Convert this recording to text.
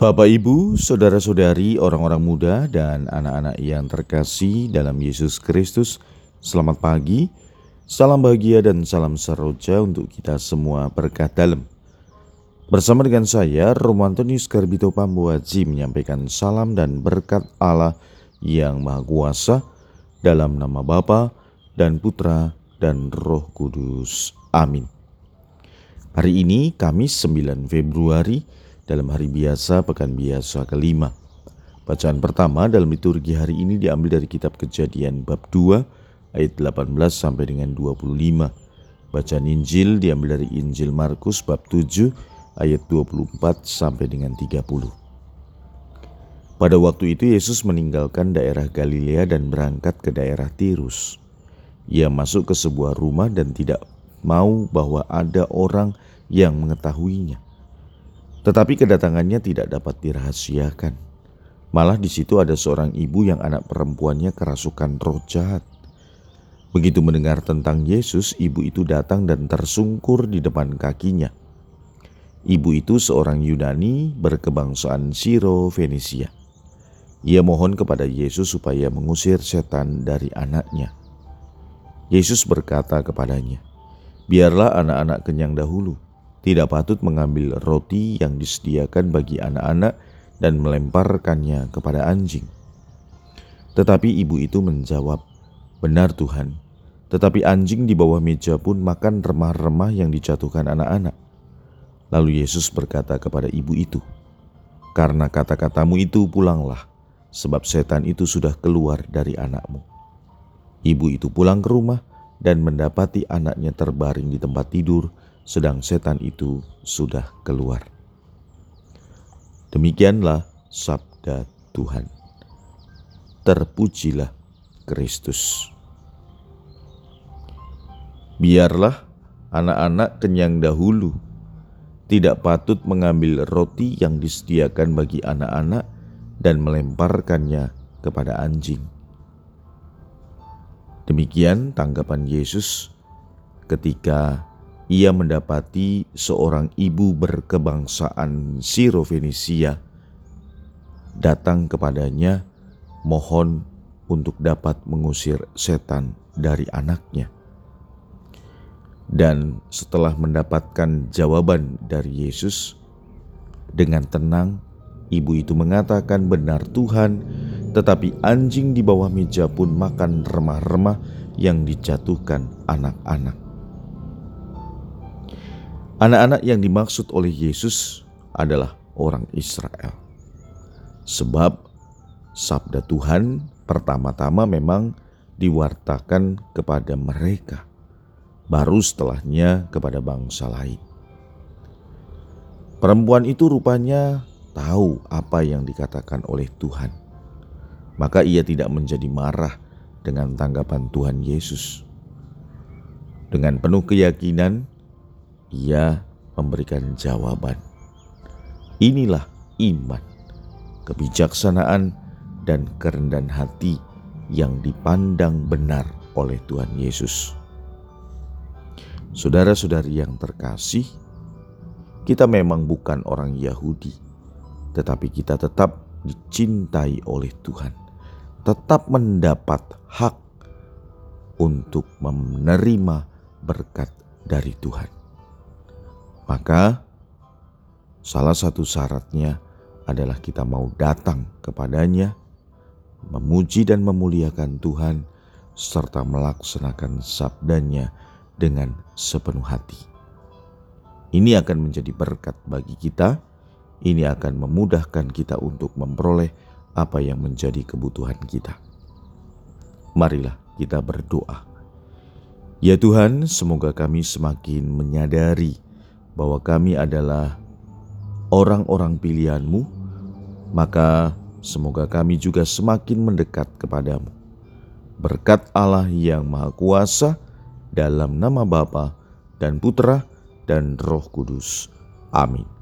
Bapak, Ibu, saudara-saudari, orang-orang muda, dan anak-anak yang terkasih dalam Yesus Kristus, selamat pagi, salam bahagia, dan salam seroja untuk kita semua berkat dalam. Bersama dengan saya, Romo Antonius Garbito Pambuaji menyampaikan salam dan berkat Allah yang Maha Kuasa dalam nama Bapa dan Putra dan Roh Kudus. Amin. Hari ini Kamis 9 Februari dalam hari biasa pekan biasa kelima. Bacaan pertama dalam liturgi hari ini diambil dari kitab Kejadian bab 2 ayat 18 sampai dengan 25. Bacaan Injil diambil dari Injil Markus bab 7 ayat 24 sampai dengan 30. Pada waktu itu Yesus meninggalkan daerah Galilea dan berangkat ke daerah Tirus. Ia masuk ke sebuah rumah dan tidak mau bahwa ada orang yang mengetahuinya. Tetapi kedatangannya tidak dapat dirahasiakan. Malah di situ ada seorang ibu yang anak perempuannya kerasukan roh jahat. Begitu mendengar tentang Yesus, ibu itu datang dan tersungkur di depan kakinya. Ibu itu seorang Yunani berkebangsaan Siro Venesia. Ia mohon kepada Yesus supaya mengusir setan dari anaknya. Yesus berkata kepadanya, "Biarlah anak-anak kenyang dahulu." Tidak patut mengambil roti yang disediakan bagi anak-anak dan melemparkannya kepada anjing. Tetapi ibu itu menjawab, "Benar, Tuhan, tetapi anjing di bawah meja pun makan remah-remah yang dijatuhkan anak-anak." Lalu Yesus berkata kepada ibu itu, "Karena kata-katamu itu pulanglah, sebab setan itu sudah keluar dari anakmu." Ibu itu pulang ke rumah dan mendapati anaknya terbaring di tempat tidur sedang setan itu sudah keluar. Demikianlah sabda Tuhan. Terpujilah Kristus. Biarlah anak-anak kenyang dahulu, tidak patut mengambil roti yang disediakan bagi anak-anak dan melemparkannya kepada anjing. Demikian tanggapan Yesus ketika ia mendapati seorang ibu berkebangsaan Siro Venesia datang kepadanya mohon untuk dapat mengusir setan dari anaknya. Dan setelah mendapatkan jawaban dari Yesus, dengan tenang ibu itu mengatakan benar Tuhan, tetapi anjing di bawah meja pun makan remah-remah yang dijatuhkan anak-anak. Anak-anak yang dimaksud oleh Yesus adalah orang Israel. Sebab sabda Tuhan pertama-tama memang diwartakan kepada mereka, baru setelahnya kepada bangsa lain. Perempuan itu rupanya tahu apa yang dikatakan oleh Tuhan, maka ia tidak menjadi marah dengan tanggapan Tuhan Yesus. Dengan penuh keyakinan, ia memberikan jawaban. Inilah iman, kebijaksanaan, dan kerendahan hati yang dipandang benar oleh Tuhan Yesus. Saudara-saudari yang terkasih, kita memang bukan orang Yahudi, tetapi kita tetap dicintai oleh Tuhan, tetap mendapat hak untuk menerima berkat dari Tuhan. Maka salah satu syaratnya adalah kita mau datang kepadanya, memuji dan memuliakan Tuhan, serta melaksanakan sabdanya dengan sepenuh hati. Ini akan menjadi berkat bagi kita, ini akan memudahkan kita untuk memperoleh apa yang menjadi kebutuhan kita. Marilah kita berdoa. Ya Tuhan, semoga kami semakin menyadari bahwa kami adalah orang-orang pilihanmu, maka semoga kami juga semakin mendekat kepadamu. Berkat Allah yang Maha Kuasa dalam nama Bapa dan Putra dan Roh Kudus. Amin.